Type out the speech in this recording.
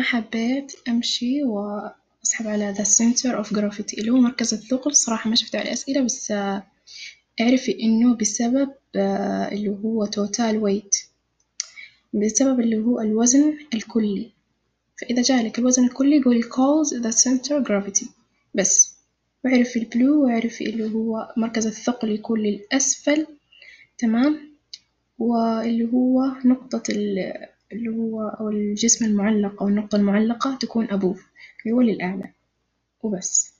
ما حبيت أمشي وأسحب على the center of gravity اللي هو مركز الثقل. صراحة ما شفت عليه أسئلة بس اعرفي إنه بسبب اللي هو total weight بسبب اللي هو الوزن الكلي، فإذا جالك الوزن الكلي قولي cause the center gravity بس، واعرفي البلو واعرفي اللي هو مركز الثقل يكون للأسفل تمام؟ واللي هو نقطة اللي هو أو الجسم المعلق أو النقطة المعلقة تكون اللي هو للأعلى وبس.